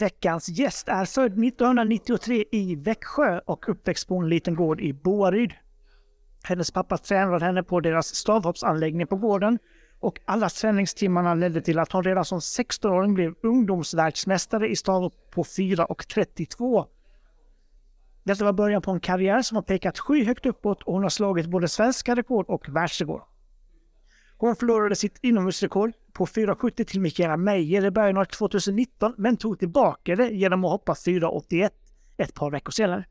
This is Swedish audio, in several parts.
Veckans gäst är född 1993 i Växjö och uppväxt på en liten gård i Boaryd. Hennes pappa tränade henne på deras stavhoppsanläggning på gården och alla träningstimmarna ledde till att hon redan som 16-åring blev ungdomsvärldsmästare i stavhopp på 4,32. Detta var början på en karriär som har pekat skyhögt uppåt och hon har slagit både svenska rekord och världsrekord. Hon förlorade sitt inomhusrekord på 4,70 till Mikaela Meijer i början av 2019 men tog tillbaka det genom att hoppa 4,81 ett par veckor senare.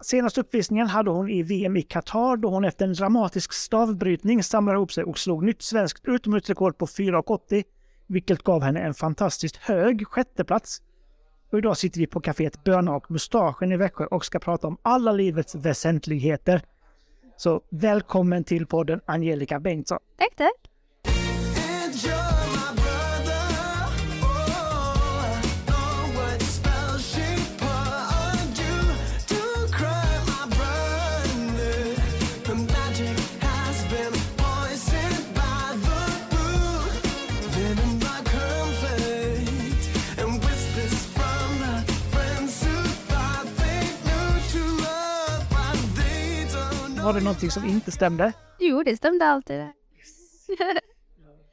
Senaste uppvisningen hade hon i VM i Qatar då hon efter en dramatisk stavbrytning samlade ihop sig och slog nytt svenskt utomhusrekord på 4,80 vilket gav henne en fantastiskt hög sjätteplats. Och idag sitter vi på kaféet Böna och Mustaschen i Växjö och ska prata om alla livets väsentligheter. Så välkommen till podden Angelica Bengtsson. Tack, tack. Var det någonting som inte stämde? Jo, det stämde alltid.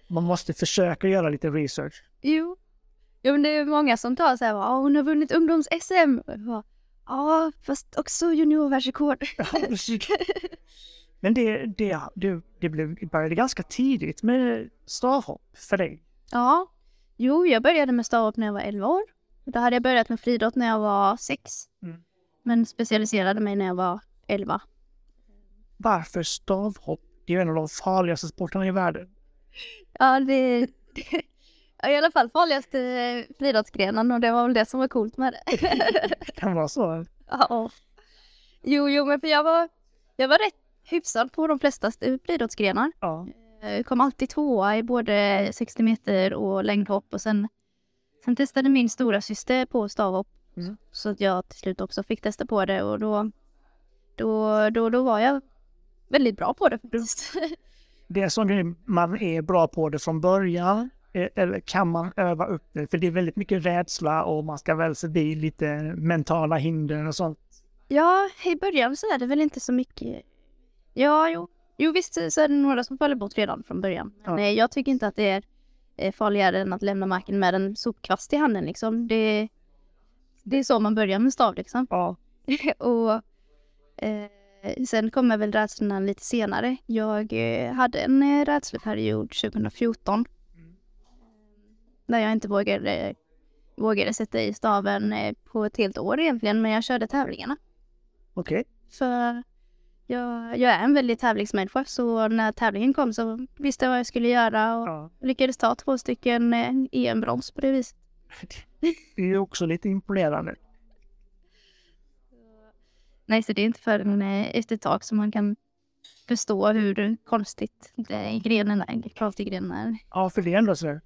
Man måste försöka göra lite research. Jo. Jo, men det är många som tar så här, ja, hon har vunnit ungdoms-SM. Ja, fast också juniorvärldsrekord. men det, det, det, det blev, började ganska tidigt med stavhopp för dig. Ja. Jo, jag började med stavhopp när jag var 11 år. Då hade jag börjat med friidrott när jag var 6. Mm. Men specialiserade mig när jag var 11 varför stavhopp? Det är en av de farligaste sporterna i världen. Ja, det, det i alla fall farligaste friidrottsgrenen och det var väl det som var coolt med det. det kan vara så. Ja. Jo, jo, men för jag var, jag var rätt hyfsad på de flesta friidrottsgrenar. Ja. Jag eh, kom alltid tvåa i både 60 meter och längdhopp och sen, sen testade min stora syster på stavhopp. Mm. Så att jag till slut också fick testa på det och då, då, då, då var jag väldigt bra på det faktiskt. Det är som man är bra på det från början eh, eller kan man öva upp det? För det är väldigt mycket rädsla och man ska väl förbi lite mentala hinder och sånt. Ja, i början så är det väl inte så mycket. Ja, jo, jo visst så är det några som faller bort redan från början. Men ja. jag tycker inte att det är farligare än att lämna marken med en sopkvast i handen liksom. Det, det är så man börjar med stav liksom. Ja. och eh, Eh, sen kommer väl rädslorna lite senare. Jag eh, hade en eh, rädsloperiod 2014. Mm. Där jag inte vågade, vågade sätta i staven på ett helt år egentligen, men jag körde tävlingarna. Okej. Okay. För jag, jag, är en väldigt tävlingsmänniska, så när tävlingen kom så visste jag vad jag skulle göra och ja. lyckades ta två stycken EM-brons på det viset. Det är också lite imponerande. Nej, så det är inte förrän efter ett tag som man kan förstå hur konstigt grenen är, kravstiggrenen är. Ja, för det är ändå så. Du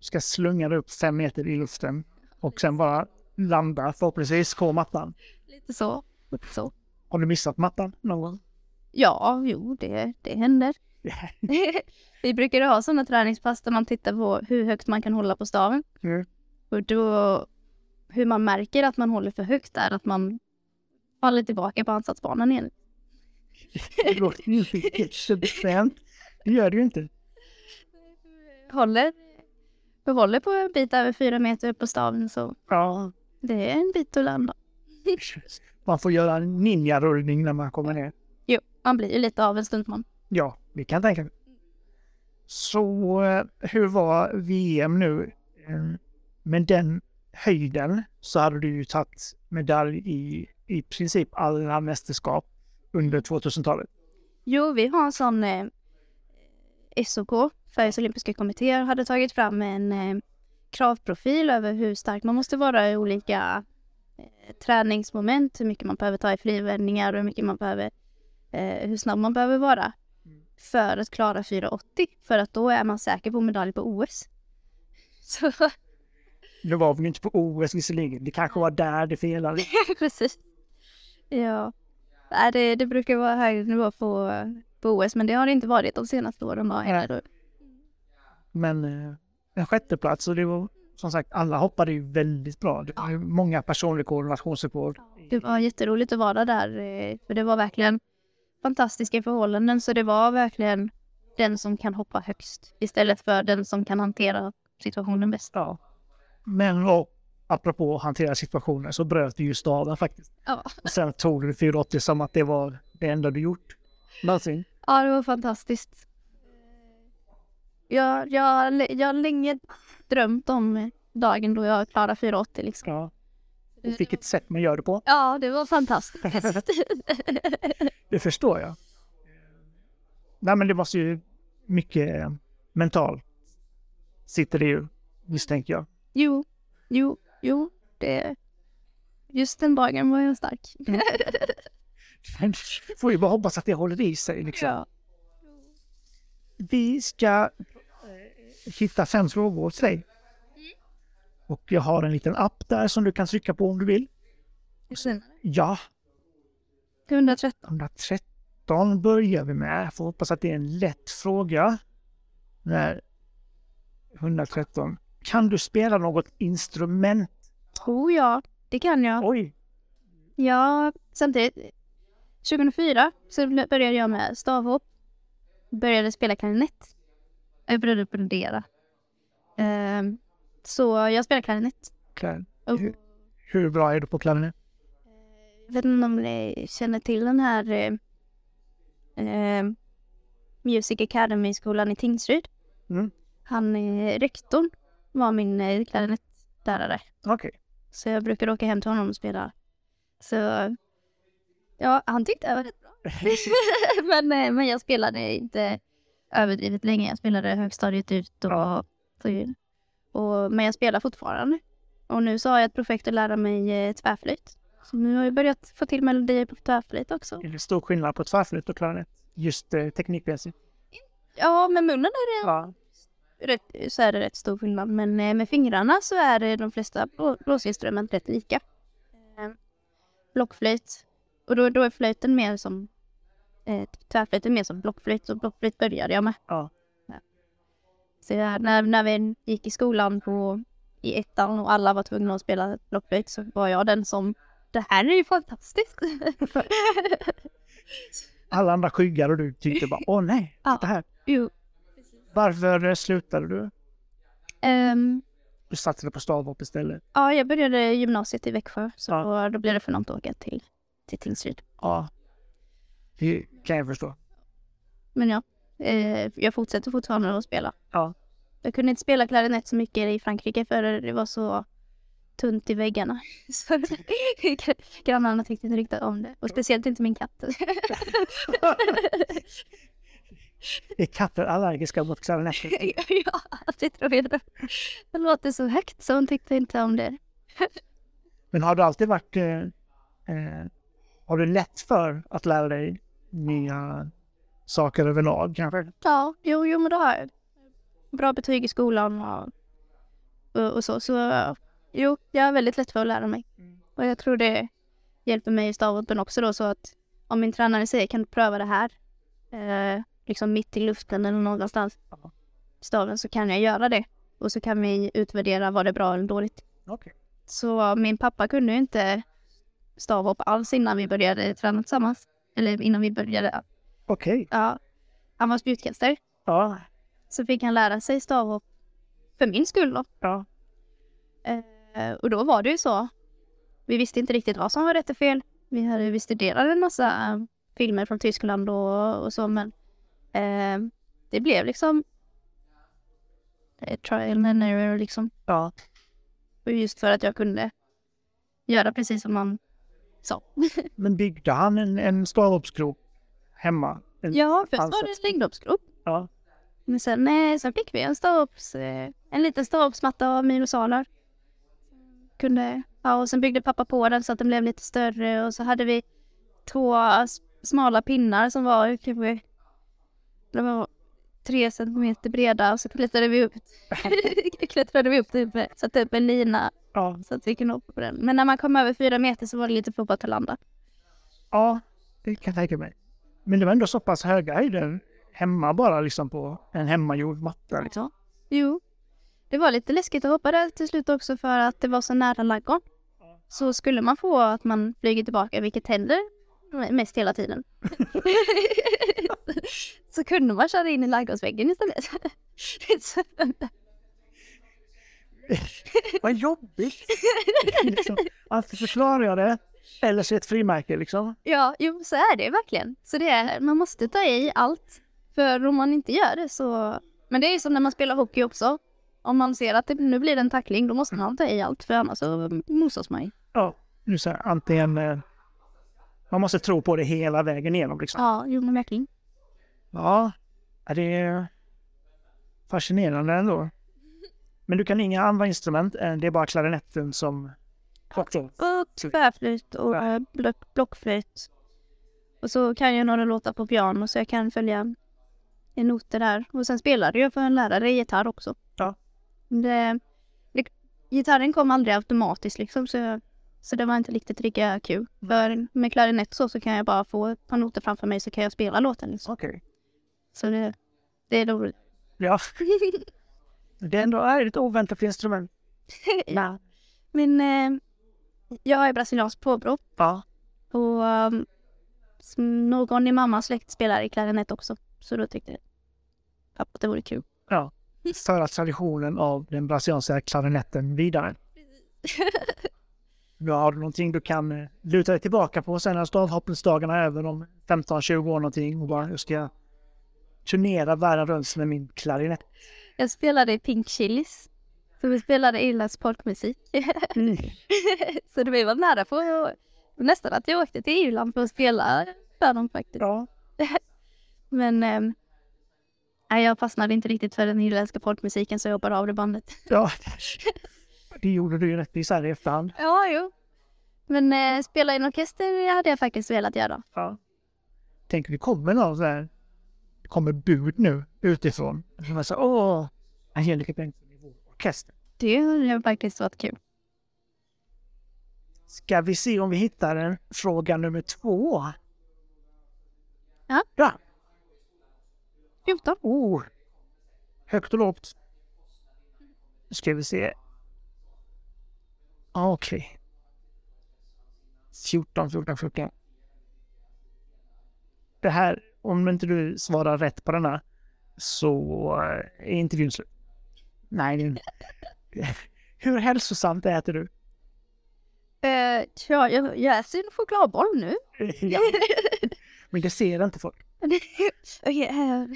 ska slunga dig upp fem meter i luften och sen bara landa förhoppningsvis på mattan. Lite så. Lite så. Har du missat mattan någon gång? Ja, jo, det, det händer. Vi brukar ha sådana träningspass där man tittar på hur högt man kan hålla på staven. Mm. Och då, hur man märker att man håller för högt är att man faller tillbaka på ansatsbanan igen. Det låter ju jättebekvämt. Det gör det ju inte. Håller, du håller på en bit över fyra meter upp på staven så ja. det är en bit att landa. Man får göra en ninjarullning när man kommer ner. Jo, man blir ju lite av en stuntman. Ja, vi kan tänka Så eh, hur var VM nu? Eh, med den höjden så hade du ju tagit medalj i i princip alla mästerskap under 2000-talet? Jo, vi har en sån eh, SOK, Sveriges olympiska kommittéer, hade tagit fram en eh, kravprofil över hur stark man måste vara i olika eh, träningsmoment, hur mycket man behöver ta i frivändningar och hur mycket man behöver, eh, hur snabb man behöver vara för att klara 4,80 för att då är man säker på medalj på OS. Så. Det var väl inte på OS visserligen, det kanske var där det felade. Precis. Ja. Nej, det, det brukar vara högre nivå på, på OS, men det har det inte varit de senaste åren. Bara. Men eh, en sjätteplats och det var som sagt, alla hoppade ju väldigt bra. Det var ju många personrekord nationsrekord. Det var jätteroligt att vara där, eh, för det var verkligen fantastiska förhållanden, så det var verkligen den som kan hoppa högst istället för den som kan hantera situationen bäst. Ja. Men och, apropå att hantera situationer så bröt du ju staven faktiskt. Ja. Och sen tog du 480 som att det var det enda du gjort någonsin. Ja, det var fantastiskt. Jag, jag, jag har länge drömt om dagen då jag klarar 480 liksom. Ja. Och vilket sätt man gör det på. Ja, det var fantastiskt. Det förstår jag. Nej men det måste ju mycket mentalt sitter det ju misstänker jag. jo, jo, jo, det... Just den dagen var jag stark. Men får ju bara hoppas att det håller i sig liksom. ja. Vi ska hitta fem frågor till dig. Och jag har en liten app där som du kan trycka på om du vill. Ja, 113. 113 börjar vi med. Jag får hoppas att det är en lätt fråga. När 113. Kan du spela något instrument? Oh ja, det kan jag. Oj! Ja, samtidigt. 2004 så började jag med stavhopp. Började spela klarinett. Jag började brodera. Ehm, så jag spelar klarinett. Klar. Och, Hur, hur bra är du på klarinett? jag vet inte om ni känner till den här eh, eh, Music Academy-skolan i Tingsryd. Mm. Han, eh, rektorn, var min eh, klarinettlärare. Okej. Så jag brukade åka hem till honom och spela. Så ja, han tyckte jag var rätt bra. men, eh, men jag spelade inte överdrivet länge. Jag spelade högstadiet ut och, och men jag spelar fortfarande. Och nu så har jag ett projekt att lära mig eh, tvärflöjt. Så nu har jag börjat få till melodier på tvärflöjt också. Är det stor skillnad på tvärflöjt och klarinett? Just eh, teknikmässigt? Ja, med munnen är det Ja. Rätt, så är det rätt stor skillnad. Men eh, med fingrarna så är det de flesta blå, blåsinstrument rätt lika. Eh, blockflöjt. Och då, då är flöjten mer som eh, tvärflöjten mer som blockflöjt. Och blockflöjt började jag med. Ja. Så jag, när, när vi gick i skolan på, i ettan och alla var tvungna att spela blockflöjt så var jag den som det här är ju fantastiskt. Alla andra skyggar och du tyckte bara åh nej, Ja. titta här. jo. Varför slutade du? Ehm, Du satsade på stavhopp istället. ja, jag började gymnasiet i Växjö så Ja. då blev det för något att åka till, till Tingsryd. Ja. Det kan jag förstå. Men ja, eh, jag fortsätter fortfarande att spela. Ja. Jag kunde inte spela klarinett så mycket i Frankrike för det var så tunt i väggarna. Så grannarna tyckte inte riktigt om det. Och speciellt inte min katt. Är katter allergiska mot klarinetter? ja, det tror jag. Det låter så högt så hon tyckte inte om det. Men har du alltid varit... Eh, eh, har du lätt för att lära dig nya saker överlag kanske? Ja, jo, jo men det har jag. Bra betyg i skolan och, och, så. Så jo, jag är väldigt lätt för att lära mig. Och jag tror det hjälper mig i stavhoppen också då så att om min tränare säger kan du pröva det här eh, liksom mitt i luften eller någonstans staven så kan jag göra det. Och så kan vi utvärdera vad det är bra eller dåligt. Okej. Så min pappa kunde ju inte stavhopp alls innan vi började träna tillsammans. Eller innan vi började. Okej. Ja, han var spjutkastare. Ja. Så fick han lära sig stavhopp för min skull då. Ja. Eh, och då var det ju så. Vi visste inte riktigt vad som var rätt och fel. Vi, hade, vi studerade en massa eh, filmer från Tyskland och, och så men eh, det blev liksom eh, trial and error liksom. Ja. Och just för att jag kunde göra precis som man sa. Men byggde han en, en stavhoppsgrop hemma? En, Ja, först var det en längdhoppsgrop. Ja. Men sen, nej, sen fick vi en stavhopps, eh, en liten stavhoppsmatta av myrosalar. Kunde, ja, och sen byggde pappa på den så att den blev lite större och så hade vi två smala pinnar som var kanske de var tre centimeter breda och så klättrade vi upp klättrade vi upp typ, satte upp en lina Ja. så att vi kunde hoppa på den. Men när man kom över fyra meter så var det lite för att landa. ja, det kan jag tänka mig. Men det var ändå så pass höga höjder hemma bara liksom på en hemmagjord matta. Liksom. Jo. Det var lite läskigt att hoppa där till slut också för att det var så nära laggon. Så skulle man få att man flyger tillbaka, vilket händer mest hela tiden. så kunde man köra in i laggårdsväggen istället. Vad jobbigt! liksom, antingen så klarar jag det, eller så ett frimärke liksom. Ja, jo så är det verkligen. Så det är, man måste ta i allt. För om man inte gör det så... Men det är ju som när man spelar hockey också. Om man ser att det, nu blir det en tackling, då måste man ta i allt för annars så mosas man ju. Ja, nu så här, antingen... Man måste tro på det hela vägen igenom liksom. Ja, jo men verkligen. Ja, det är fascinerande ändå. Men du kan inga andra instrument, det är bara klarinetten som... Och tvärflöjt och eh, block, blockflöjt. Och så kan jag några låtar på piano så jag kan följa en noter där. Och sen spelade jag för en lärare i gitarr också. Ja. Det, det, gitarren kom aldrig automatiskt liksom så, jag, så det var inte riktigt lika kul. För med klarinett så, så kan jag bara få ett par noter framför mig så kan jag spela låten. Liksom. Okej. Så det, det är roligt. Ja, det är ändå är ett oväntat instrument. ja. Men eh, jag är brasiliansk påbrå Ja. och um, någon i mammas släkt spelar i klarinett också. Så då tyckte pappa att det vore kul. Ja. Föra traditionen av den brasilianska klarinetten vidare. Har du någonting du kan eh, luta dig tillbaka på sen när stavhoppningsdagarna är över om 15-20 år någonting och bara, jag ska turnera världen runt med min klarinett. Jag spelade i Pink Chilis. Så vi spelade irländsk folkmusik. så det var nära på nästan att jag åkte till Irland för att spela för dem faktiskt. Ja. Men ehm, nej, jag fastnade inte riktigt för den irländska folkmusiken så jag hoppade av det bandet. ja. Det gjorde du ju rättvist här i efterhand. Ja, jo. Men eh, spela i en orkester hade jag faktiskt velat göra. Ja. Tänk det kommer någon så här, det kommer bud nu utifrån. Som är så åh, Angelica Bengtsson i vår orkester. Det hade faktiskt varit kul. Ska vi se om vi hittar en fråga nummer två? Ja. Ja. 14. Oh. Högt och lågt. Nu ska vi se. Ah, Okej. 14, 14, 14. Det här, om inte du svarar rätt på denna så eh, är intervjun slut. Nej, det är inte. Hur hälsosamt äter du? Uh, ja, jag, jag äter en chokladboll nu. Ja. Men det ser inte folk. Okej, här.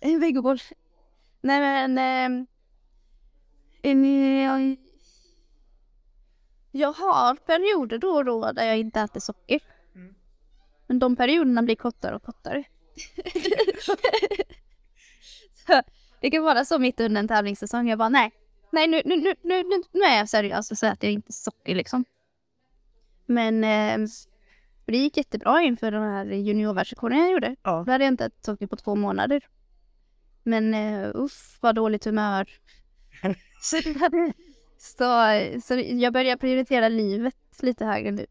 En vegoboll. Nej men... en, jag, har perioder då och då där jag inte äter socker. Mm. Men de perioderna blir kortare och kortare. så, det kan vara så mitt under en tävlingssäsong. Jag bara nej, nej nu, nu, nu, nu, nu, nu är jag seriös och så äter jag inte socker liksom. Men ehm, det gick jättebra inför den här juniorvärldsrekorden jag gjorde. Ja. Då hade jag inte ätit socker på två månader. Men uh, uff vad dåligt humör. så, så, jag börjar prioritera livet lite högre nu.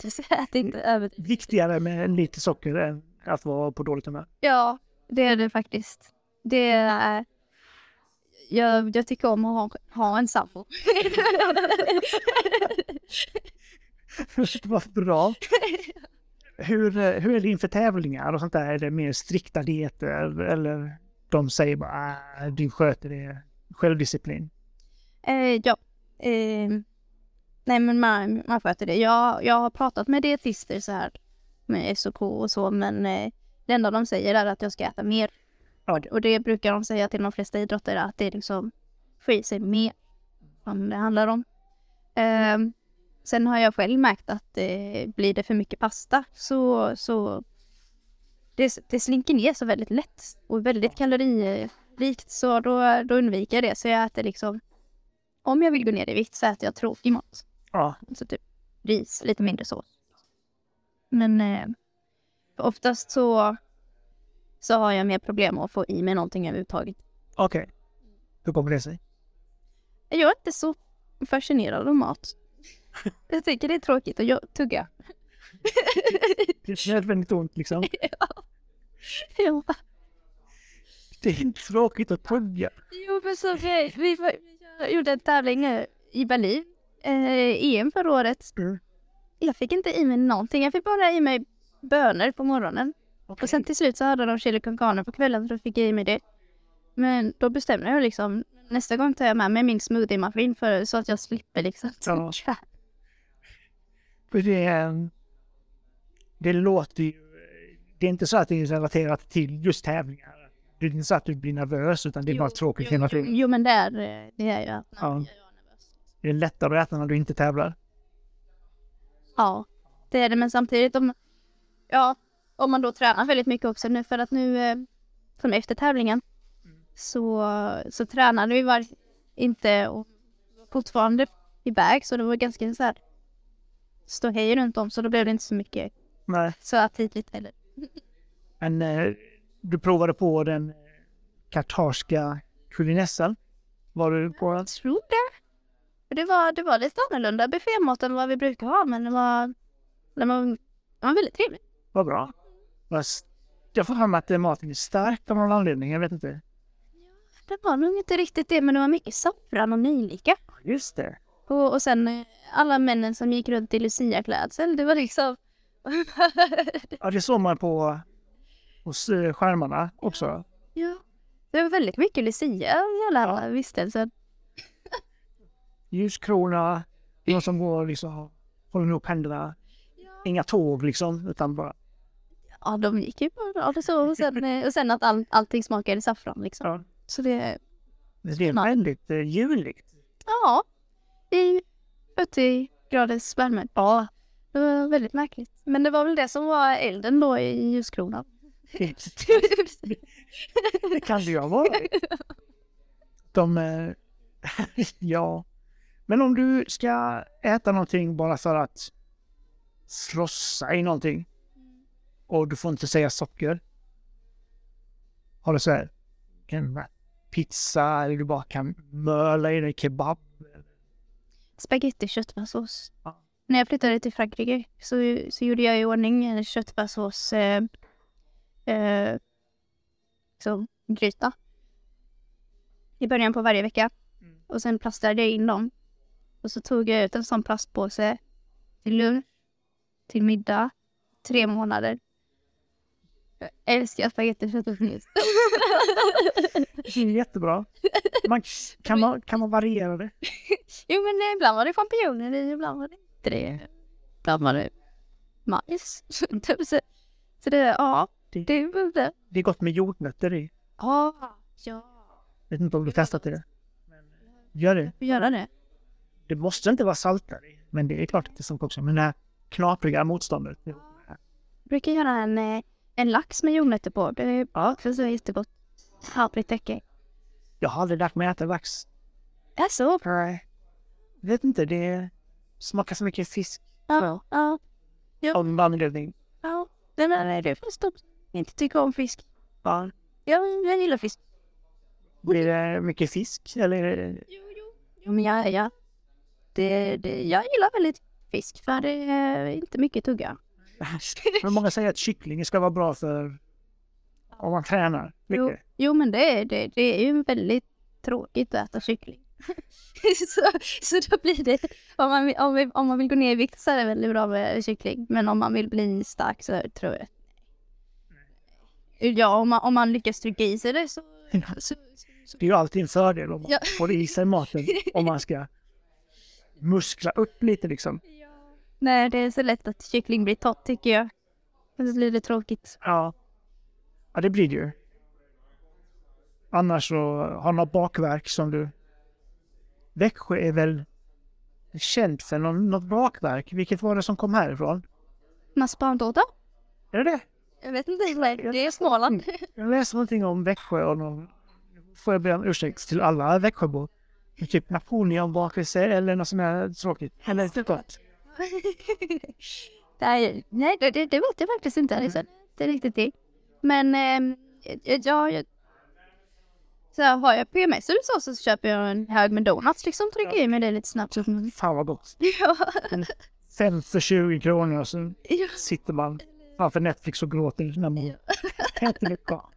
så äter inte över. Viktigare med lite socker än att vara på dåligt humör. Ja, det är det faktiskt. Det är... Jag, jag tycker om att ha, ha en sambo. Vad bra. Hur, hur är det inför tävlingar och sånt där? Är det mer strikta dieter eller de säger bara ah, du sköter det självdisciplin? Eh, ja. Eh, nej men man, man sköter det. Jag, jag har pratat med dietister så här med SOK och så men eh, det enda de säger är att jag ska äta mer. Och, det brukar de säga till de flesta idrottare att det är liksom få i sig mer som det handlar om. Eh, sen har jag själv märkt att eh, blir det för mycket pasta så, så det, det slinker ner så väldigt lätt och väldigt kaloririkt så då, då undviker jag det. Så jag äter liksom om jag vill gå ner i vikt så äter jag tråkig mat. Ja, Så typ ris, lite mindre sås. Men eh, oftast så, så har jag mer problem att få i mig någonting överhuvudtaget. okej. Hur kommer det sig? Jag är inte så fascinerad av mat. Jag tycker det är tråkigt att jag- tugga. Det är nödvändigt ont liksom. Ja. Det är inte tråkigt att tugga. Jo men så vi, vi, vi gjorde en tävling eh, i Berlin, eh, EM förra året. Mm. Jag fick inte i mig någonting, jag fick bara i mig bönor på morgonen. Och sen till slut så hade de chili con carne på kvällen så då fick jag i mig det. Men då bestämde jag liksom, nästa gång tar jag med mig min smoothie muffin för, så att jag slipper liksom. Ja. Det, det låter ju... Det är inte så att det är relaterat till just tävlingar. Det är inte så att du blir nervös utan det är bara tråkigt hela tiden. Jo men det är eh, det är ju att Ja. jag är nervös. Det är lättare att äta när du inte tävlar. Ja, det är det. Men samtidigt om, ja, om man då tränar väldigt mycket också nu för att nu, eh, som efter tävlingen, så, så tränade vi var, inte och fortfarande iväg så det var ganska så här ståhej runt om så då blev det inte så mycket Nej. så aptitligt heller. Men eh, du provade på den kartarska kulinessan. Var du på den? Jag tror det. Det var, det var lite annorlunda buffémat än vad vi brukar ha men det var, det var, det var väldigt trevligt. Vad bra. Jag får för mig att maten är stark av någon anledning. Jag vet inte. Det var nog inte riktigt det men det var mycket saffran och nejlika. Just det. Och, och sen eh, alla männen som gick runt i Lucia-klädsel, det var liksom... Ja, det såg man på hos eh, skärmarna också. ja. Det var väldigt mycket Lucia i alla vistelser. Ljuskrona, någon som går liksom håller ihop händerna. Inga tåg liksom, utan bara... Ja, de gick ju bara och så. Och sen, eh, och sen att all, allting smakade saffran liksom. Ja. Så det, Det är väldigt eh, juligt. ja. I 40 graders värme. Ja, Det var väldigt märkligt. Men det var väl det som var elden då i ljuskronan. Det kan det ju ha varit. De... eh, ja. Men om du ska äta någonting bara för att frossa i någonting och du får inte säga socker. Har du så här en pizza eller du bara kan möla i dig kebab. Spaghetti köttfärssås. Ja. När jag flyttade till Frankrike så, så gjorde jag i ordning en köttfärssås eh, eh, så, gryta. I början på varje vecka. Mm. Och sen plastade jag in dem. Och så tog jag ut en sån plastpåse till lunch, till middag, tre månader. Jag älskar spagetti köttfärssås. Det är jättebra. Man, kan, man, kan man variera det? Jo men eh, ibland var det champinjoner i, ibland var det inte det. Ibland var det majs. så, så det, ja, Det, det är det. det är gott med jordnötter i. Ja, ja. Vet inte om du testat det? Gör det. Vi göra det. Det måste inte vara saltare i, men det är klart att det är sånt också. Men det här knapriga motståndet. Jag brukar göra en, eh, en lax med jordnötter på. Det är Ja. också så jättegott. Havretäcke. Jag har aldrig lärt mig äta lax. Alltså, Nej. Jag vet inte, det smakar så mycket fisk ja, ja, av någon anledning. ja. Den är det först att inte tycker om fisk. Ja. Jag, jag gillar fisk. Blir det mycket fisk eller? Jo, jo. Jo, men jag, ja. Det, det, jag gillar väldigt fisk för det är inte mycket tugga. Men många säger att kyckling ska vara bra för om man tränar Jo, mycket. jo men det, är- det, det är ju väldigt tråkigt att äta kyckling. så, så då blir det, om man, om, om man vill gå ner i vikt så är det väldigt bra med kyckling. Men om man vill bli stark så tror jag Ja, om man, om man lyckas trycka i sig det så... så, så, Det är ju alltid en fördel om man Ja. får i sig maten om man ska muskla upp lite liksom. Nej, det är så lätt att kyckling blir torrt tycker jag. Så blir det tråkigt. Ja. Ja, det blir det ju. Annars så har något bakverk som du... Växjö är väl känt för någon, något bakverk. Vilket var det som kom härifrån? Masspantårta? Är det det? Jag vet inte, det är Småland. Jag läste någonting om Växjö och någon... Får jag be om ursäkt till alla Växjöbor. Typ Napoleonbakelse eller något sånt här tråkigt. Eller inte gott. nej, nej det, det, det vet jag faktiskt inte. Alltså. Det är riktigt det. Men ehm, ja, jag, så här, har jag PMS eller så, så köper jag en hög med donuts liksom. Trycker i mig det lite snabbt. Fan vad gott. ja, Fem för 20 kronor och så ja. sitter man framför Netflix och gråter när man det bra.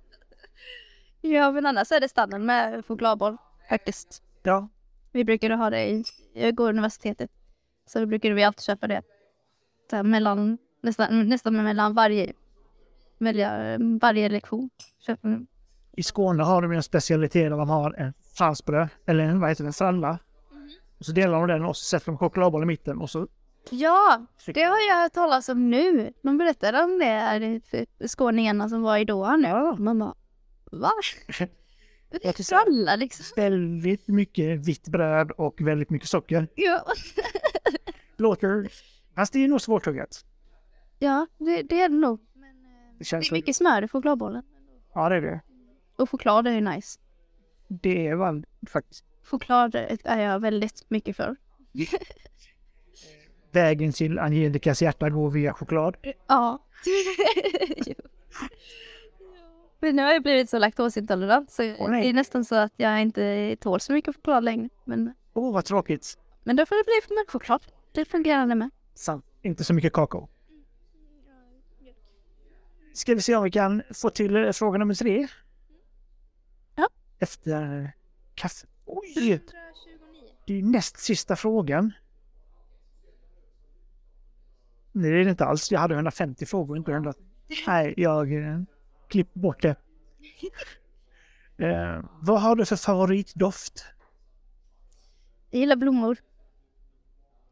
Ja, men annars är det standard med chokladboll faktiskt. Ja. Vi brukar ha det i, jag går universitetet. Så då brukar vi alltid köpa det. Så mellan, nästan, nästan mellan varje, välja, varje lektion. Köper. I Skåne har de en specialitet där de har en franskbröd, eller en, vad heter det, en fralla. Och så delar de den och så sätter de chokladboll i mitten och så... Ja, det har jag hört talas om nu. De berättade om det här för skåningarna som var i Doha nu. Man bara, va? Det är liksom. Väldigt mycket vitt bröd och väldigt mycket socker. Ja, Låter... Fast det är nog svårtuggat. ja det, det är det nog. Det Det känns är mycket smör i chokladbollen. Ja, det är det. Och choklad är ju nice. Det är väl faktiskt Choklad är jag väldigt mycket för. vägen till Angelicas hjärta går via choklad. Ja. Jo. Men nu har jag blivit så laktosintolerant så nej. det är nästan så att jag inte tål så mycket choklad längre. Men, Åh, vad tråkigt. men då får det bli mjölkchoklad. Det fungerar det med. Sant. Inte så mycket kakao. Ska vi se om vi kan få till eh, fråga nummer tre? Ja. Efter eh, kaffe. Oj! Det är näst sista frågan. Det är det inte alls. Jag hade 150 frågor, inte 100. Nej, jag eh, klipper bort det. Eh, vad har du för favoritdoft? Jag gillar blommor.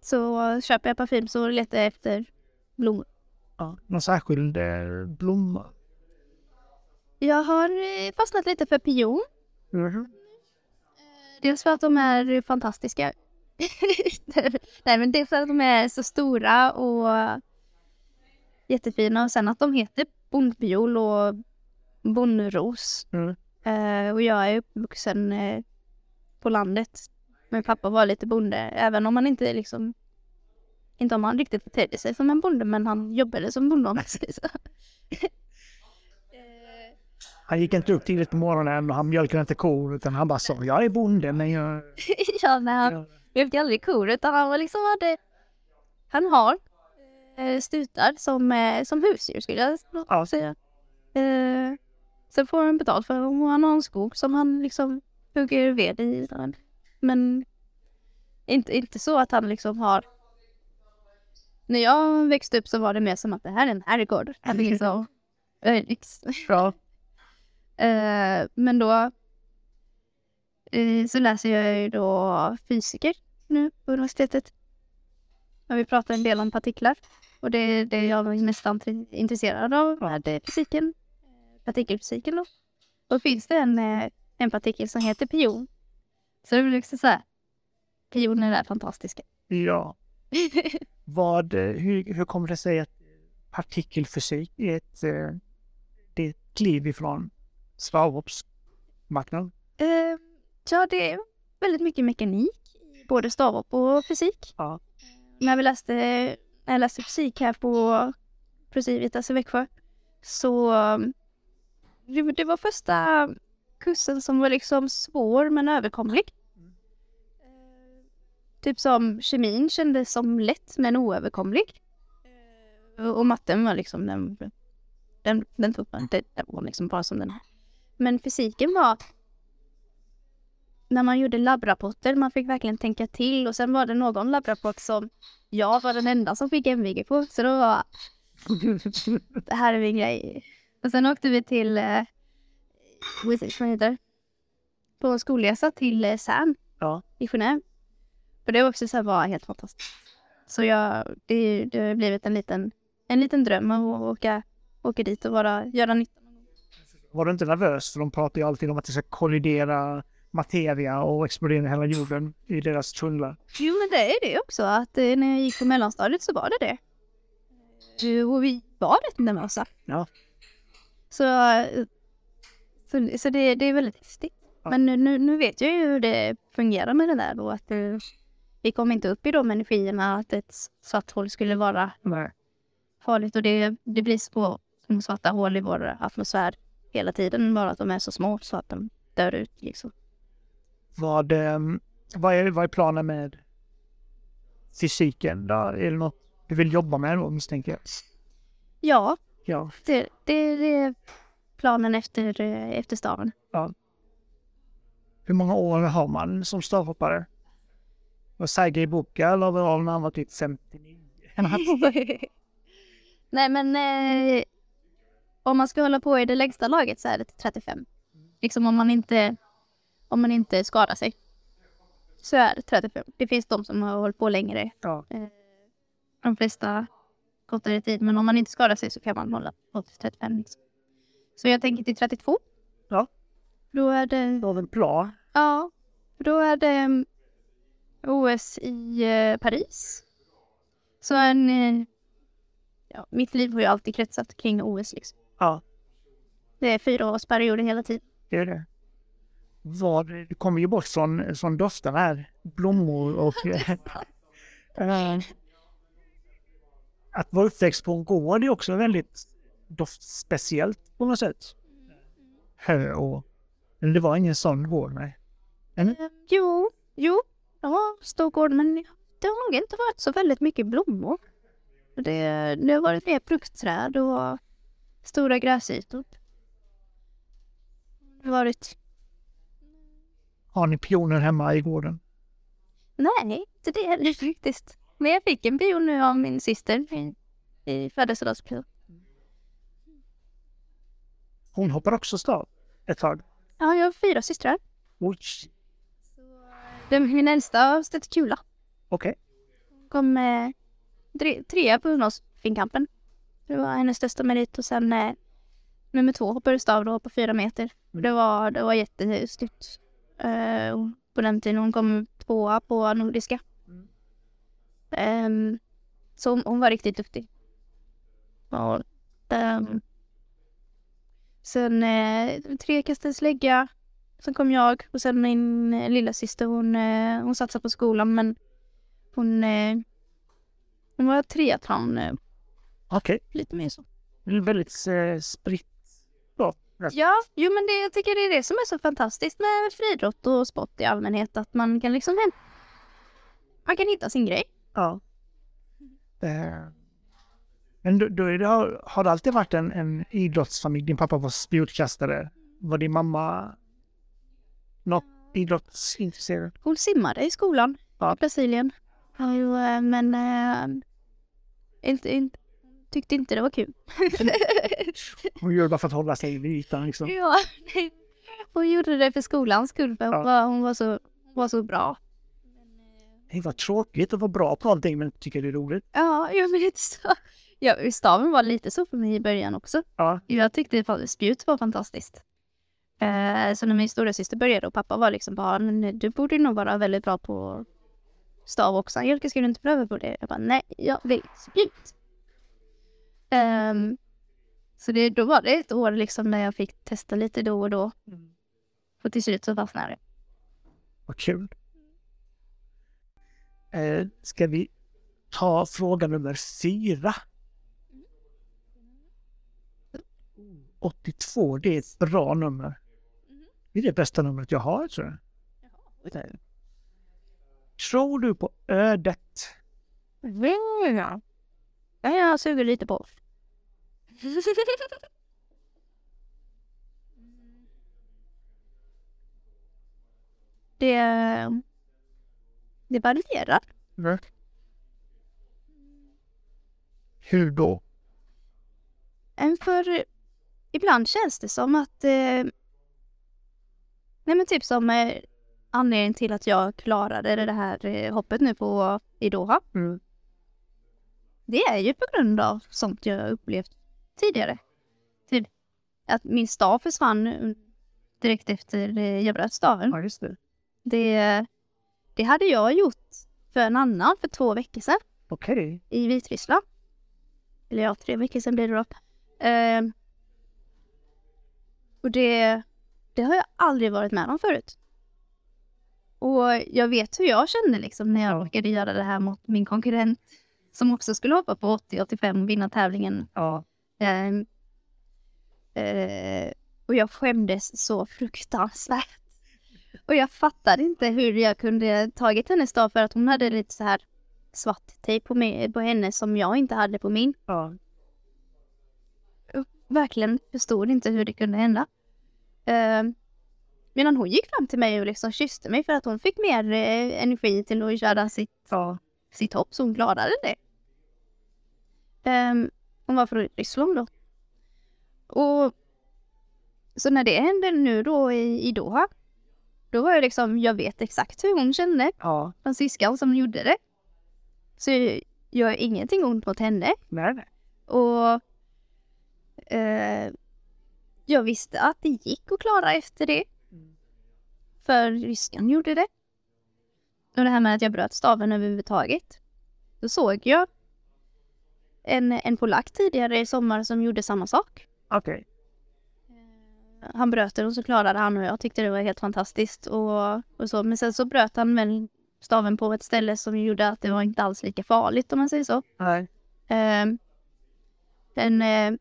Så köper jag parfym så letar jag efter blommor. Ja, någon särskild eh, blomma? Jag har eh, fastnat lite för pion. Mhm. Dels för att de är fantastiska. Nej men dels för att de är så stora och jättefina och sen att de heter bondpiol och bondros. Mm. Eh, och jag är uppvuxen eh, på landet. Min pappa var lite bonde, även om han inte liksom inte om han riktigt betedde sig som en bonde, men han jobbade som bonde om man säger så. Han gick inte upp tidigt på morgonen och han mjölkade inte kor utan han bara sa jag är bonde men jag... ja, nej, han mjölkade aldrig kor utan han var liksom hade Han har eh, stutar som, eh, som husdjur skulle jag Ja. säga. Eh, sen får han betalt för om han har en skog som han liksom hugger ved i. Men inte, inte så att han liksom har När jag växte upp så var det mer som att det här är en herrgård. Liksom. Ja. Eh, men då så läser jag ju då fysiker nu på universitetet. Och vi pratar en del om partiklar. Och det är det jag är mest int- intresserad av. Det fysiken, eh, partikelfysiken då. Och finns det en, eh, en partikel som heter pion. Så det blir liksom så här. Pioner är fantastiska. ja. Vad, eh, hur, hur kommer det sig att partikelfysik är ett, det är ett kliv ifrån stavhoppsmarknaden? Eh, ja, det är väldigt mycket mekanik både stavhopp och fysik. Ja. När vi läste, när jag läste fysik här på Procivitas i Växjö så det, det var första kursen som var liksom svår men överkomlig. Typ som kemin kändes som lätt men oöverkomlig. Och matten var liksom den, den, den tog man, det, den var liksom bara som den här. Men fysiken var när man gjorde labbrapporter, man fick verkligen tänka till och sen var det någon labbrapport som jag var den enda som fick MVG på. Så då var det här är min grej. Och sen åkte vi till, eh, vad heter det? På skolresa till eh, CERN Ja. i Genève. Och det var också så här, var helt fantastiskt. Så jag, det, det har blivit en liten, en liten dröm att åka, åka dit och bara göra nytta. Var du inte nervös? För de pratar ju alltid om att det ska kollidera materia och explodera hela jorden i deras tunnlar. Jo men det är det också att eh, när jag gick på mellanstadiet så var det det. Och vi var rätt nervösa. Ja. Så, eh, så, så det, det är väldigt häftigt. Ja. Men nu, nu, vet jag ju hur det fungerar med det där och att eh, vi kom inte upp i de energierna att ett svart hål skulle vara Nej. farligt och det, det blir så svarta hål i vår atmosfär hela tiden bara att de är så små så att de dör ut liksom. Vad, ehm, vad, är, vad är planen med fysiken? Då? Är det något du vill jobba med då misstänker jag? Ja, Ja. det, det, det är planen efter, eh, efter staven. Hur många år har man som stavhoppare? Sergej Buka la väl av när han var typ 59. Nej men eh, om man ska hålla på i det lägsta laget så är det till 35. Liksom om man inte, om man inte skadar sig. Så är det 35. Det finns de som har hållit på längre. Ja. Eh, de flesta kortare tid. Men om man inte skadar sig så kan man hålla på till 35. Liksom. Så jag tänker till 32. Ja. Då är det, Då har vi en plan. ja, då är det mm, OS i eh, Paris. Så en, eh, ja, mitt liv har ju alltid kretsat kring OS liksom. Ja, Det är fyra årsperioder hela tiden. det är det. Vad, du kommer ju bort från, från doften här. Blommor och... eh, att vara uppväxt på en gård är också väldigt doftspeciellt på något sätt. Hö och... Men det var ingen sån gård, nej. Eh, jo, jo, det var stor gård men det har nog inte varit så väldigt mycket blommor. Det, det har varit mer fruktträd och stora gräsytor. Det har varit, Har ni pioner hemma i gården? nej, inte det heller faktiskt. Men jag fick en pion nu av min syster i, i födelsedagspresent. Hon hoppar också stav ett tag. Ja, jag har fyra systrar. Oj, Den, min äldsta har stött kula. okej. kom eh, tre, trea på ungdomsfinkampen. Det var hennes största merit och sen eh, nummer två hoppade stav då på fyra meter. Det var, det var jättestort. Eh, och på den tiden hon kom tvåa på nordiska. Mm. Så hon, hon var riktigt duktig. Ja, ehm, sen eh, tre kastade slägga. Sen kom jag och sen min eh, lilla syster hon, eh, hon satsade på skolan men hon, eh, hon var triathlon, eh, Okej. lite mer så. Väldigt eh, spritt. Ja, jo men det, jag tycker det är det som är så fantastiskt med friidrott och sport i allmänhet. Att man kan liksom man kan hitta sin grej. Ja. Eh, Men då, då det, har, det alltid varit en, en idrottsfamilj? Din pappa var spjutkastare. Var din mamma något idrottsintresserad? Hon simmade i skolan Ja. i Brasilien. Eh, men eh, inte, inte, tyckte inte det var kul. Hon gör det bara för att hålla sig vid ytan liksom. ja, nej. Hon gjorde det för skolans skull för hon, Ja. var, hon var, så, var så bra. Det var tråkigt att vara bra på någonting men tycker det är roligt. Ja, jo, men lite så. Ja, staven var lite så för mig i början också. Ja. Jag tyckte spjut var fantastiskt. Eh, så när min stora syster började och pappa var liksom bara, "Men du borde nog vara väldigt bra på stav också. Angelica, ska du inte pröva på det? Jag bara, nej, jag vill spjut. Ehm, så det, då var det ett år liksom när jag fick testa lite då och då. Och till slut så fastnade det. Vad kul. Eh, ska vi ta fråga nummer fyra? 82, det är ett bra nummer. Det är det bästa numret jag har tror jag. Tror du på ödet? Ja, jag suger lite på. det, det varierar. Nej. Hur då? För ibland känns det som att... Eh, nej men typ som eh, anledningen till att jag klarade det här eh, hoppet nu på i Doha. Mm. Det är ju på grund av sånt jag upplevt tidigare. Typ att min stav försvann direkt efter eh, jag bröt staven. Ja, just det. Det, det hade jag gjort för en annan för två veckor sedan Okej. i Vitryssland. Eller ja, tre veckor sedan blir det då. Ehm, och det, det har jag aldrig varit med om förut. Och jag vet hur jag kände liksom när jag Ja. råkade göra det här mot min konkurrent som också skulle hoppa på 80-85 och vinna tävlingen. Ja. Ehm, eh, och jag skämdes så fruktansvärt. Och jag fattade inte hur jag kunde tagit hennes dag för att hon hade lite så här svart tejp på, mig, på henne som jag inte hade på min. ja. Verkligen förstod inte hur det kunde hända. Ehm, Medan hon gick fram till mig och liksom kysste mig för att hon fick mer eh, energi till att köra sitt, Ja. sitt hopp, så hon klarade det. Ehm, hon var från Ryssland då. Och så när det hände nu då i, i Doha, då var jag liksom, jag vet exakt hur hon kände, Ja. fransyskan som gjorde det. Så jag gör ingenting ont mot henne. Nej. Och eh, jag visste att det gick att klara efter det. För ryskan gjorde det. Och det här med att jag bröt staven överhuvudtaget. Då såg jag en, en polack tidigare i sommar som gjorde samma sak. Okej. Han bröt den och så klarade han och jag tyckte det var helt fantastiskt. Och, och så. Men sen så bröt han väl staven på ett ställe som gjorde att det var inte alls lika farligt om man säger så. Nej. Eh, men eh,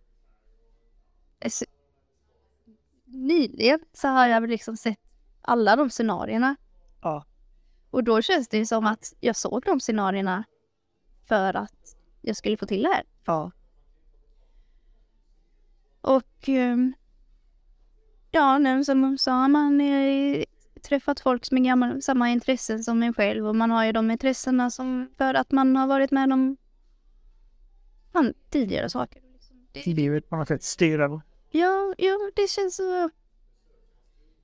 nyligen så har jag väl liksom sett alla de scenarierna. Ja. Och då känns det som att jag såg de scenarierna för att jag skulle få till det här. Ja. Och ehm, ja, nu så, så har man eh, träffat folk med gamla, samma intressen som en själv och man har ju de intressena som för att man har varit med om fan, tidigare saker. Det, Livet på något sätt styr den. ja, ja, det känns så...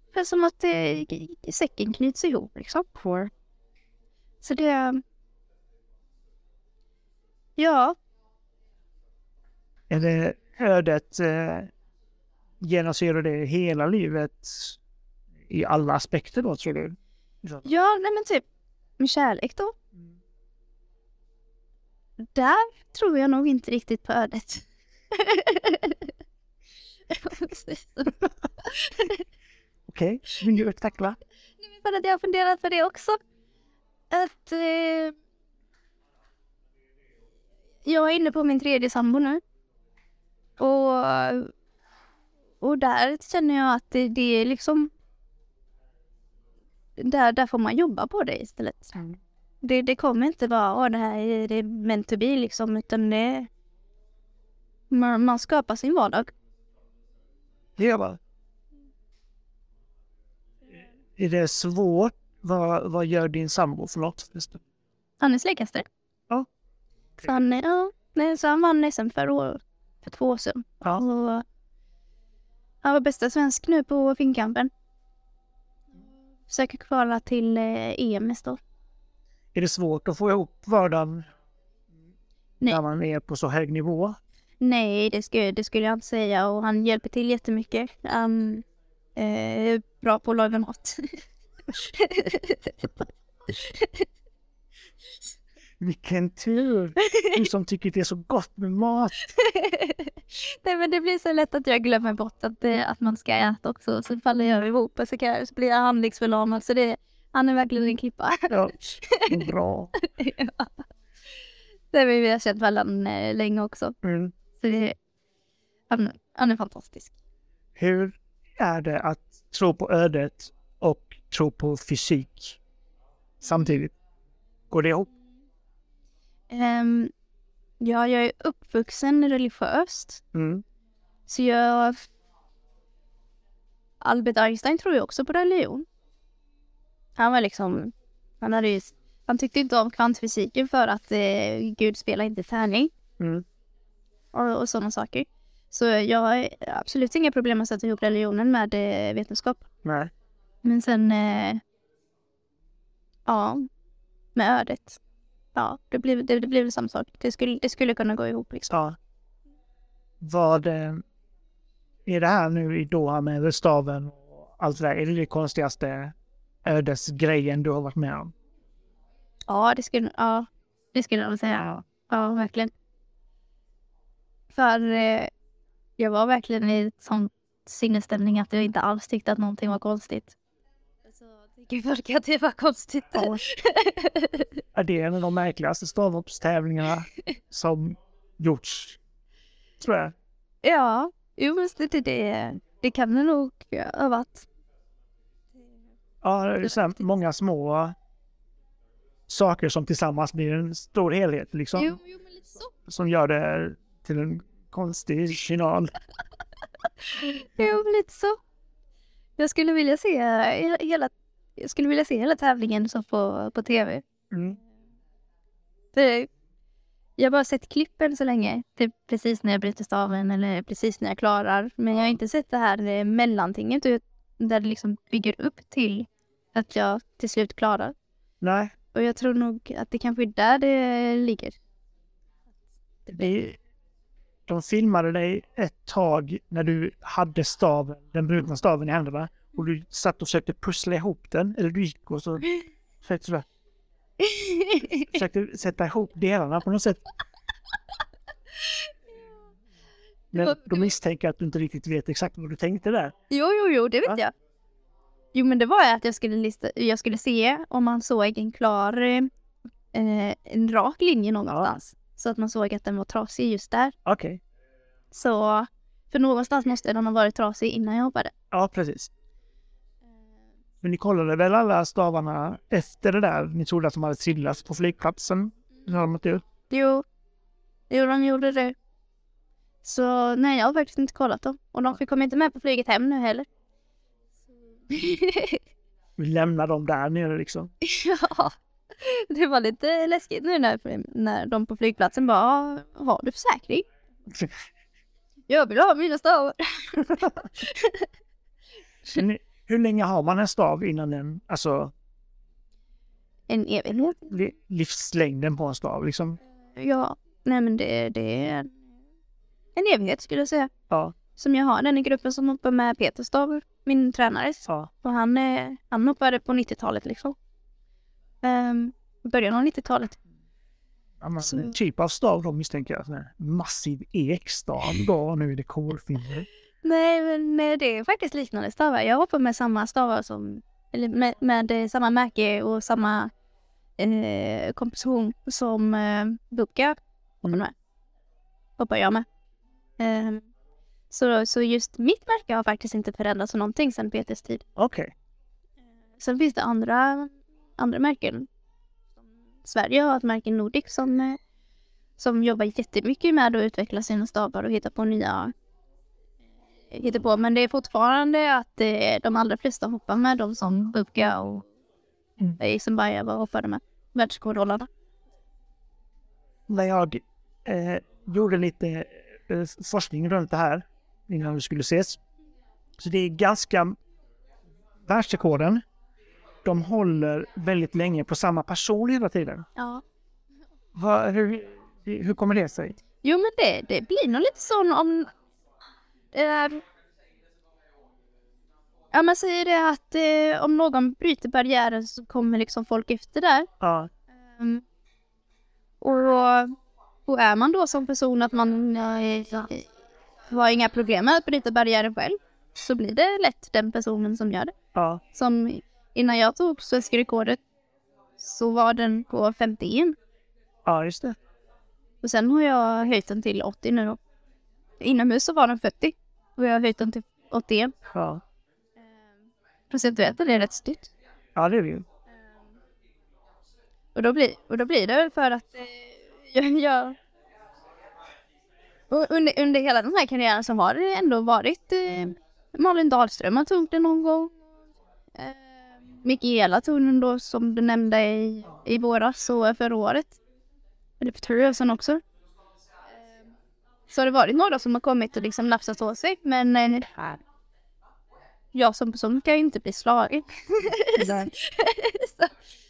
Det känns som att det, säcken knyts ihop liksom. Så det... Ja, Är det ödet eh, genomsyrar det hela livet i alla aspekter då tror du? Så- ja, nej men typ med kärlek då. Där tror jag nog inte riktigt på ödet. Okej, vill du tackla? För att jag har funderat på det också. Att eh, jag är inne på min tredje sambo nu. Och, och där känner jag att det, det är liksom där, där får man jobba på det istället. Mm. Det, det kommer inte vara, åh det här är det är meant to be liksom, utan det man, man skapar sin vardag. Det gör man. Är det svårt? Vad, vad gör din sambo för något? Han är släkkaster. Ja. Så han, ja, nej, så han vann SM för, år, för två år sedan. Ja. Och han var bästa svensk nu på Finnkampen. Försöker kvala till eh, EM nästa år. Är det svårt att få ihop vardagen Nej. när man är på så hög nivå? Nej, det skulle, det skulle jag inte säga och han hjälper till jättemycket. Han är bra på att laga mat. Vilken tur! Du som tycker det är så gott med mat. Nej men det blir så lätt att jag glömmer bort att, det, att man ska äta också. Så faller jag ihop och så, kan så blir jag handlingsförlamad. Så det, han är verkligen en klippa. Ja, bra. ja. Har vi vi har känt varandra eh, länge också. Mm. Så det, han, han är fantastisk. Hur är det att tro på ödet och tro på fysik samtidigt? Går det ihop? Um, ja, jag är uppvuxen religiöst. Mm. Så jag... Albert Einstein tror ju också på religion. Han var liksom... Han, hade ju, han tyckte inte om kvantfysiken för att eh, Gud spelar inte tärning Mm. och, och sådana saker. Så jag har absolut inga problem att sätta ihop religionen med eh, vetenskap. Nej. Men sen... Eh, ja, med ödet. Ja, det blir, det, det blir samma sak. Det skulle, det skulle kunna gå ihop liksom. Ja. Vad eh, är det här nu i Doha med staven och allt det där? Är det det konstigaste ödesgrejen du har varit med om? Ja, det skulle, ja, det skulle jag säga. Ja. Ja, verkligen. För eh, jag var verkligen i sån sinnesstämning att jag inte alls tyckte att någonting var konstigt. Folk att det var konstigt. Ja. Det är en av de märkligaste stavhoppstävlingarna som gjorts, tror jag. ja, jo men det, det, det kan det nog ha varit. Ja, det är så många små saker som tillsammans blir en stor helhet liksom. Jo, jo men lite så. Som gör det till en konstig final. Jo, lite så. Jag skulle vilja se he- hela, jag skulle vilja se hela tävlingen så på, på tv. Mm. För jag har bara sett klipp än så länge. Typ precis när jag bryter staven eller precis när jag klarar. Men jag har inte sett det här eh, mellantinget där det liksom bygger upp till att jag till slut klarar. Nej, Och jag tror nog att det kanske är där det ligger. det, de filmade dig ett tag när du hade staven, den brutna staven i händerna. Och du satt och försökte pussla ihop den. Eller du gick och så försökte, sådär, försökte sätta ihop delarna på något sätt. Men de misstänker att du inte riktigt vet exakt vad du tänkte där. Jo, jo, jo, det vet Va? jag. Jo, men det var att jag skulle, lista, jag skulle se om man såg en klar, eh, en rak linje någonstans. Så att man såg att den var trasig just där. Okej. Så, för någonstans måste den ha varit trasig innan jag hoppade. Ja, precis. Men ni kollade väl alla stavarna efter det där? Ni trodde att de hade trillats på flygplatsen? När de åkte ut? Jo, jo, de gjorde det. Så nej, jag har faktiskt inte kollat dem. Och de fick komma inte med på flyget hem nu heller. Vi lämnar dem där nere liksom. ja, det var lite läskigt nu när, när de på flygplatsen bara, "Ah, har du försäkring? Jag vill ha mina stavar. hur länge har man en stav innan den, alltså En evighet. li- livslängden på en stav liksom? Ja, nej men det, det är en, evighet skulle jag säga. Ja, Som jag har den i gruppen som hoppar med Peter Stav, min tränare. ja. Och han, han hoppade på 90-talet liksom. Um, början av 90-talet. ja men, Så- typ av stav då misstänker jag. Massiv ekstav då, nu är det kolfinner. Nej men eh, det är faktiskt liknande stavar. Jag hoppar med samma stavar som, eller med, med eh, samma märke och samma eh, komposition som eh, Bubka hoppar med. Hoppar jag med. Ehm, så, så just mitt märke har faktiskt inte förändrats någonting sedan Peters tid. Okej. Sen finns det andra, andra märken. Sverige har ett märke Nordic som, eh, som jobbar jättemycket med att utveckla sina stavar och hitta på nya eh, hitta på. Men det är fortfarande att eh, de allra flesta hoppar med de som Bubka och Mm. Eisenbayer hoppade med. Världsrekordhållarna. När jag eh, gjorde lite eh, forskning runt det här innan vi skulle ses. Så det är ganska... Världsrekorden, de håller väldigt länge på samma person hela tiden. Ja. Vad- hur, hur kommer det sig? Jo men det, det blir nog lite sån om... Eh, ja man säger det att eh, om någon bryter barriären så kommer liksom folk efter där. Ja, Mm. Och, och är man då som person att man eh, har inga problem med att bryta barriären själv så blir det lätt den personen som gör det. ja, Som innan jag tog svenska rekordet så var den på 51 ja, just det. och sen har jag höjt den till 80 nu då. Inomhus så var den 40 och jag har höjt den till 81. Ja, Procentuellt är det rätt styrt. ja det är det ju. Och då blir, och då blir det väl för att eh, jag, jag under, under hela den här karriären så har det ändå varit eh, Malin Dahlström har tagit den någon gång. Eh, Mikaela tog den då som du nämnde i, i våras och förra året. Eller för sedan också. Så har det varit några som har kommit och liksom nafsat åt sig men eh, jag som person kan ju inte bli slagen.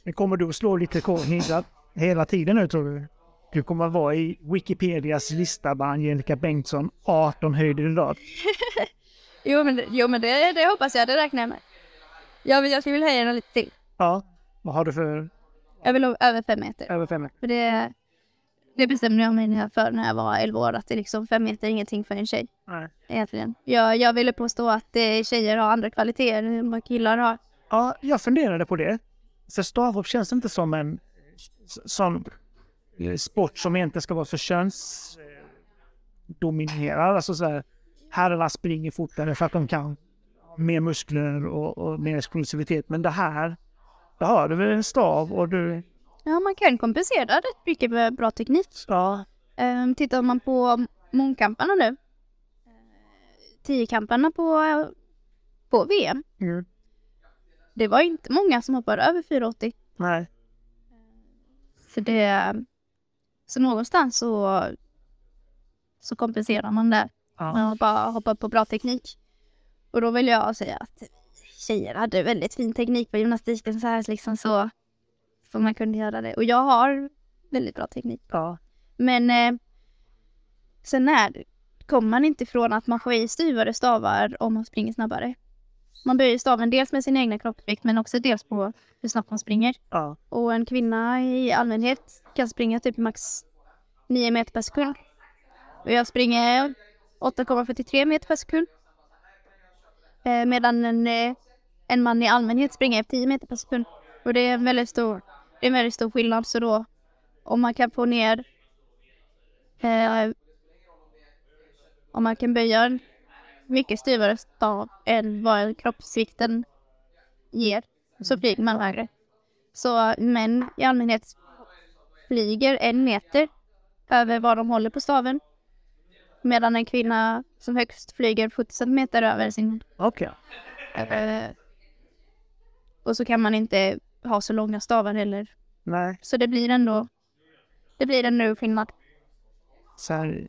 Men kommer du att slå lite rekord hela, hela tiden nu tror du? Du kommer att vara i Wikipedias lista med Angelica Bengtsson 18 höjder. Jo men, jo, men det, det hoppas jag, det räknar jag med. Jag vill, jag skulle vilja höja den lite till. Ja, vad har du för Jag vill ha över fem meter. över fem? För det, det bestämde jag mig för när jag var 11 år, att det liksom fem meter är ingenting för en tjej. Nej. Egentligen. Jag, jag ville påstå att eh, tjejer har andra kvaliteter än vad killar har. Ja, jag funderade på det. För stavhopp känns inte som en s- sån eh, sport som egentligen ska vara för könsdominerad. Alltså så här, herrarna springer fortare för att de kan mer muskler och, och mer explosivitet. Men det här, det har du väl en stav och du... Ja, man kan kompensera rätt mycket med bra teknik. Ja, Um, tittar man på mångkamparna nu. eh, Tiokamparna på, på VM. Mm. Det var inte många som hoppade över 4,80. Nej. För det... Så någonstans så, så kompenserar man där. Ja. Man bara hoppar på bra teknik. Och då vill jag säga att tjejer hade väldigt fin teknik på gymnastiken så här liksom så. Så man kunde göra det. Och jag har väldigt bra teknik. ja. Men eh, sen är, kommer man inte ifrån att man får i styvare stavar om man springer snabbare. Man böjer staven dels med sin egna kroppsvikt men också dels på hur snabbt man springer. ja. Och en kvinna i allmänhet kan springa typ max 9 meter per sekund. Och jag springer 8,43 meter per sekund. Eh, medan en, eh, en man i allmänhet springer 10 meter per sekund. Och det är en väldigt stor, det är en väldigt stor skillnad. Så då om man kan få ner eh, om man kan böja en mycket styvare stav än vad kroppsvikten ger så flyger man högre. Så män i allmänhet flyger en meter över vad de håller på staven. Medan en kvinna som högst flyger 70 centimeter över sin... Okej. Eh, och så kan man inte ha så långa stavar heller. Nej. Så det blir ändå... Det blir ändå skillnad. Så här,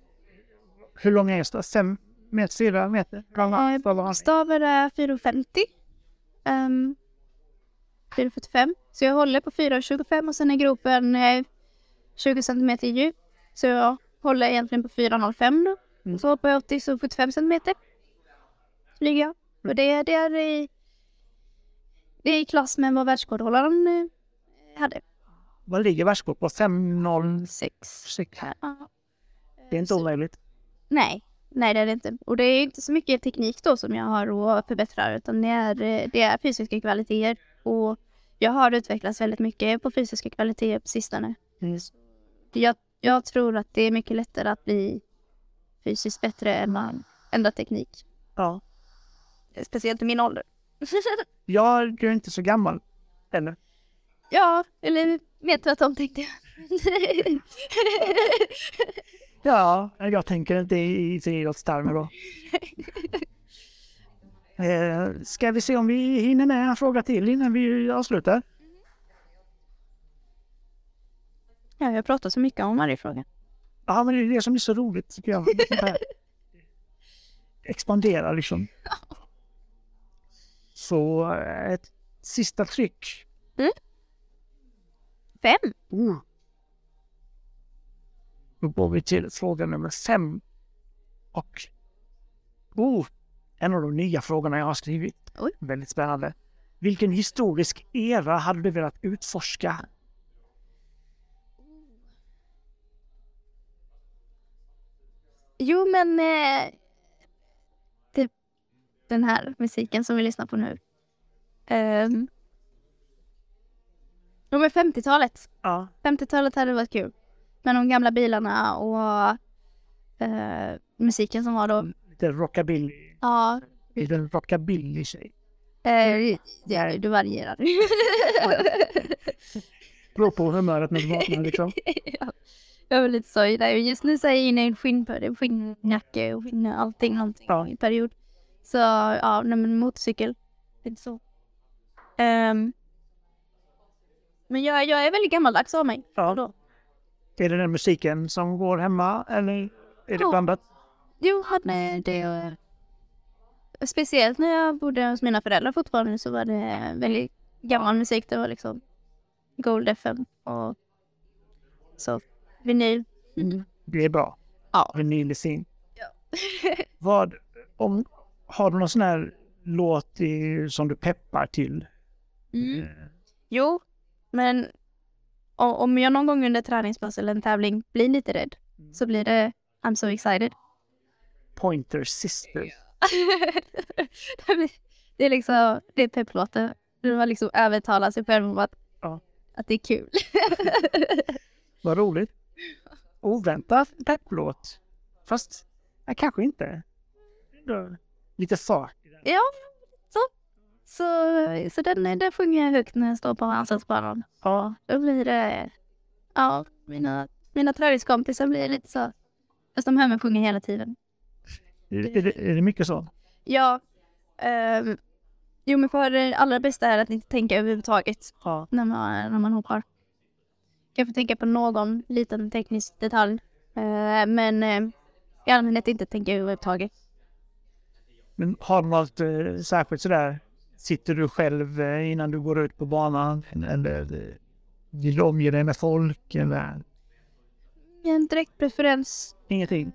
hur lång är det? Fem meter? Fyra meter? Långa? Eh? Stavar är 4,50. Um, 4,45. Så jag håller på 4,25 och sen är gropen eh, 20 centimeter djup. Så jag håller egentligen på 4,05 då. Mm. Så hoppar jag 80 så 75 centimeter. Flyger jag. Och det, det är i... Det är i klass med vad världskordhållaren eh, hade. Vad ligger världskort på? 5,06? 6. Ja. Det är inte Så- omöjligt. Nej, nej det är det inte. Och det är inte så mycket teknik då som jag har att förbättra utan det är, eh, det är fysiska kvaliteter. Och jag har utvecklats väldigt mycket på fysiska kvaliteter på sistone. Mm. Jag, jag tror att det är mycket lättare att bli fysiskt bättre än att ändra teknik. Ja. Speciellt i min ålder. Ja, du är inte så gammal. Eller? ja, eller mer tvärtom tänkte jag. Ja, jag tänker inte i i friidrottstermer då. Eh, ska vi se om vi hinner med en fråga till innan vi avslutar? ja, jag pratar så mycket om varje fråga. Ja, men det är det som är så roligt tycker jag. Expandera liksom. Så eh, ett sista tryck. Fem? Oh. Då går vi till fråga nummer fem. Och oh, en av de nya frågorna jag har skrivit. Oj. Väldigt spännande. Vilken historisk era hade du velat utforska? Jo, men eh, den här musiken som vi lyssnar på nu. Um, jo, men 50-talet. Ja. 50-talet hade varit kul. Med de gamla bilarna och eh, musiken som var då. Lite rockabilly. Ja, Lite rockabilly-tjej. eh, det, det varierar. Beror på humöret när du vaknar liksom. ja, jag var lite så där. Just nu så är jag inne i en skinnperiod, skinnjacka och skinn, allting, allting Ja. period. Så ja, nej, men motorcykel. Lite så. Ehm, men jag, jag är väldigt gammaldags av mig. Ja. Då. Är det den musiken som går hemma eller är det Ja. blandat? Jo, hade det. eh, Speciellt när jag bodde hos mina föräldrar fortfarande så var det väldigt gammal musik. Det var liksom Gold FM och så vinyl. Det är bra. Ja. Vinyl är sin. Vad, om, har du någon sån här låt i, som du peppar till? Mm. Eh, Jo, men om jag någon gång under träningspass eller en tävling blir lite rädd så blir det I'm so excited. Pointer Sister. det är liksom, det är pepplåten. Man liksom övertalar sig själv om att, Ja. att det är kul. Vad roligt. Oväntad pepplåt. Fast, ja, kanske inte. Lite den. ja, så. Så, så den, den sjunger jag högt när jag står på ansatsbanan. Ja, Då blir det, ja, mina, mina träningskompisar blir lite så, fast de hör mig sjunga hela tiden. är, det, är det mycket så? Ja, ehm, Jo men för det allra bästa är att inte tänka överhuvudtaget Ja. när man, när man hoppar. Kanske tänka på någon liten teknisk detalj. Eh, men eh, i allmänhet inte tänka överhuvudtaget. Men har du något eh, särskilt sådär? Sitter du själv eh, innan du går ut på banan? Eller eh, vill du omge dig med folk? Eller En direkt preferens. ingenting?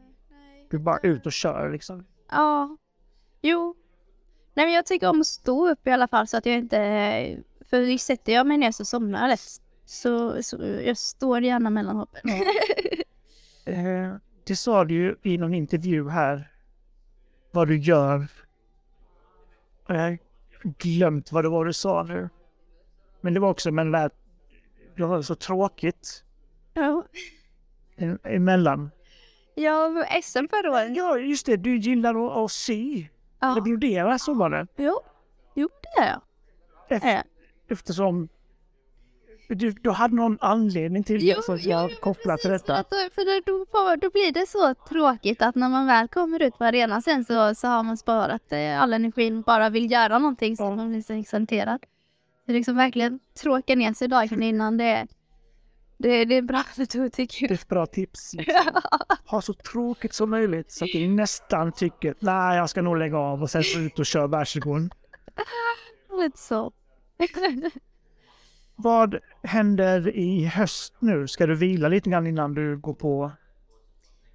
Du bara ut och kör liksom? Ja. Jo. Nej men jag tycker om att stå upp i alla fall så att jag inte... För sätter jag mig ner så somnar jag lätt. Så, så jag står gärna mellan hoppen. Eh, det sa du ju i någon intervju här. Vad du gör. Jag har glömt vad det var du sa nu. Men det var också men lät... Det så tråkigt ja. e- emellan. Var SM förra året. Ja, just det. Du gillar att, att sy. Ja. Eller brodera, så var det. Jo. Jo, det Är jag. eftersom du, du hade någon anledning till det som jag kopplar till detta. Att, för då, då, då blir det så tråkigt att när man väl kommer ut på arenan sen så, så har man sparat eh, all energin och bara vill göra någonting så Ja. man blir så exalterad. Det är liksom verkligen tråka ner sig dagen innan det är, det, det är bra metod tycker Det är jag. ett bra tips. Ha så tråkigt som möjligt så att du nästan tycker nej, jag ska nog lägga av och sen så ut och köra världsrekord. Lite så. Vad händer i höst nu? Ska du vila lite grann innan du går på?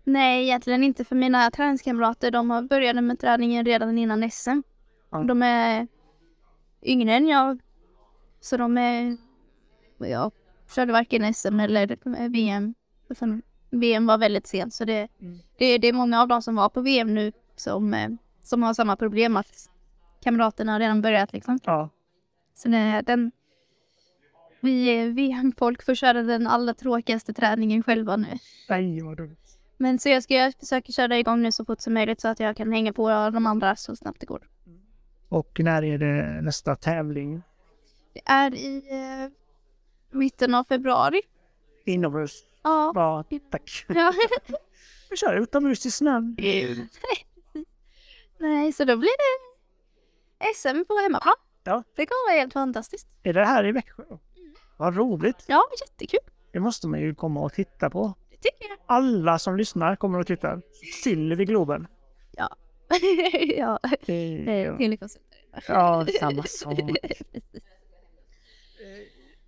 Nej, egentligen inte för mina träningskamrater. De har börjat med träningen redan innan SM. Ja. De är yngre än jag. Så de är... Jag körde varken SM eller VM. VM var väldigt sent så det, Mm. det, det är många av dem som var på VM nu som, eh, som har samma problem att kamraterna har redan börjat liksom. Ja, Så det, den... Vi är VM-folk får köra den allra tråkigaste träningen själva nu. nej vad dumt. Men så jag ska försöka köra igång nu så fort som möjligt så att jag kan hänga på de andra så snabbt det går. Och när är det nästa tävling? Det är i eh, mitten av februari. Inomhus? Ja. Bra, tack. ja. Vi kör utomhus i snön. Nej, så då blir det SM på hemmaplan. Ja. Det kommer vara helt fantastiskt. Är det här i Växjö? Vad roligt. Ja, jättekul. Det måste man ju komma och titta på. Det tycker jag. Alla som lyssnar kommer att titta. Sill vid Globen. Ja. ja, Det- telekonsulter. Ja, samma sak.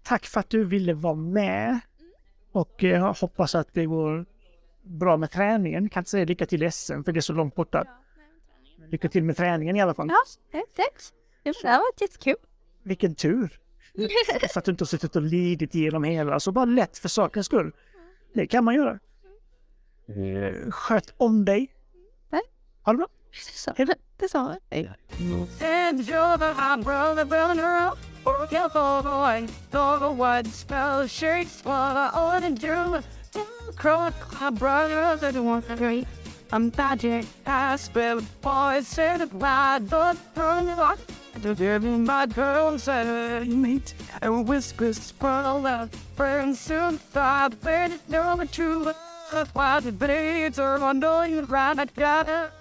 Tack för att du ville vara med. Och eh, jag hoppas att det går bra med träningen. Kan inte säga lycka till i SM för det är så långt borta. Lycka till med träningen i alla fall. Ja, tack. Det har varit jättekul. Vilken tur! Så att du inte har suttit och lidit igenom hela. Så bara lätt för sakens skull. Det kan man göra. Eh, Sköt om dig. Ha det bra. Hej då. det sa jag. And you're the hot brother, brother, or careful boy, dog or what spell shakes what I ought to do. Croak, my brother, that one great. I'm magic, I spell boys, loud, don't turn it on. To give me my girl, said meet, and whispers spell out, friends soon thought, but it's no true. That's why the blades are the right, I got.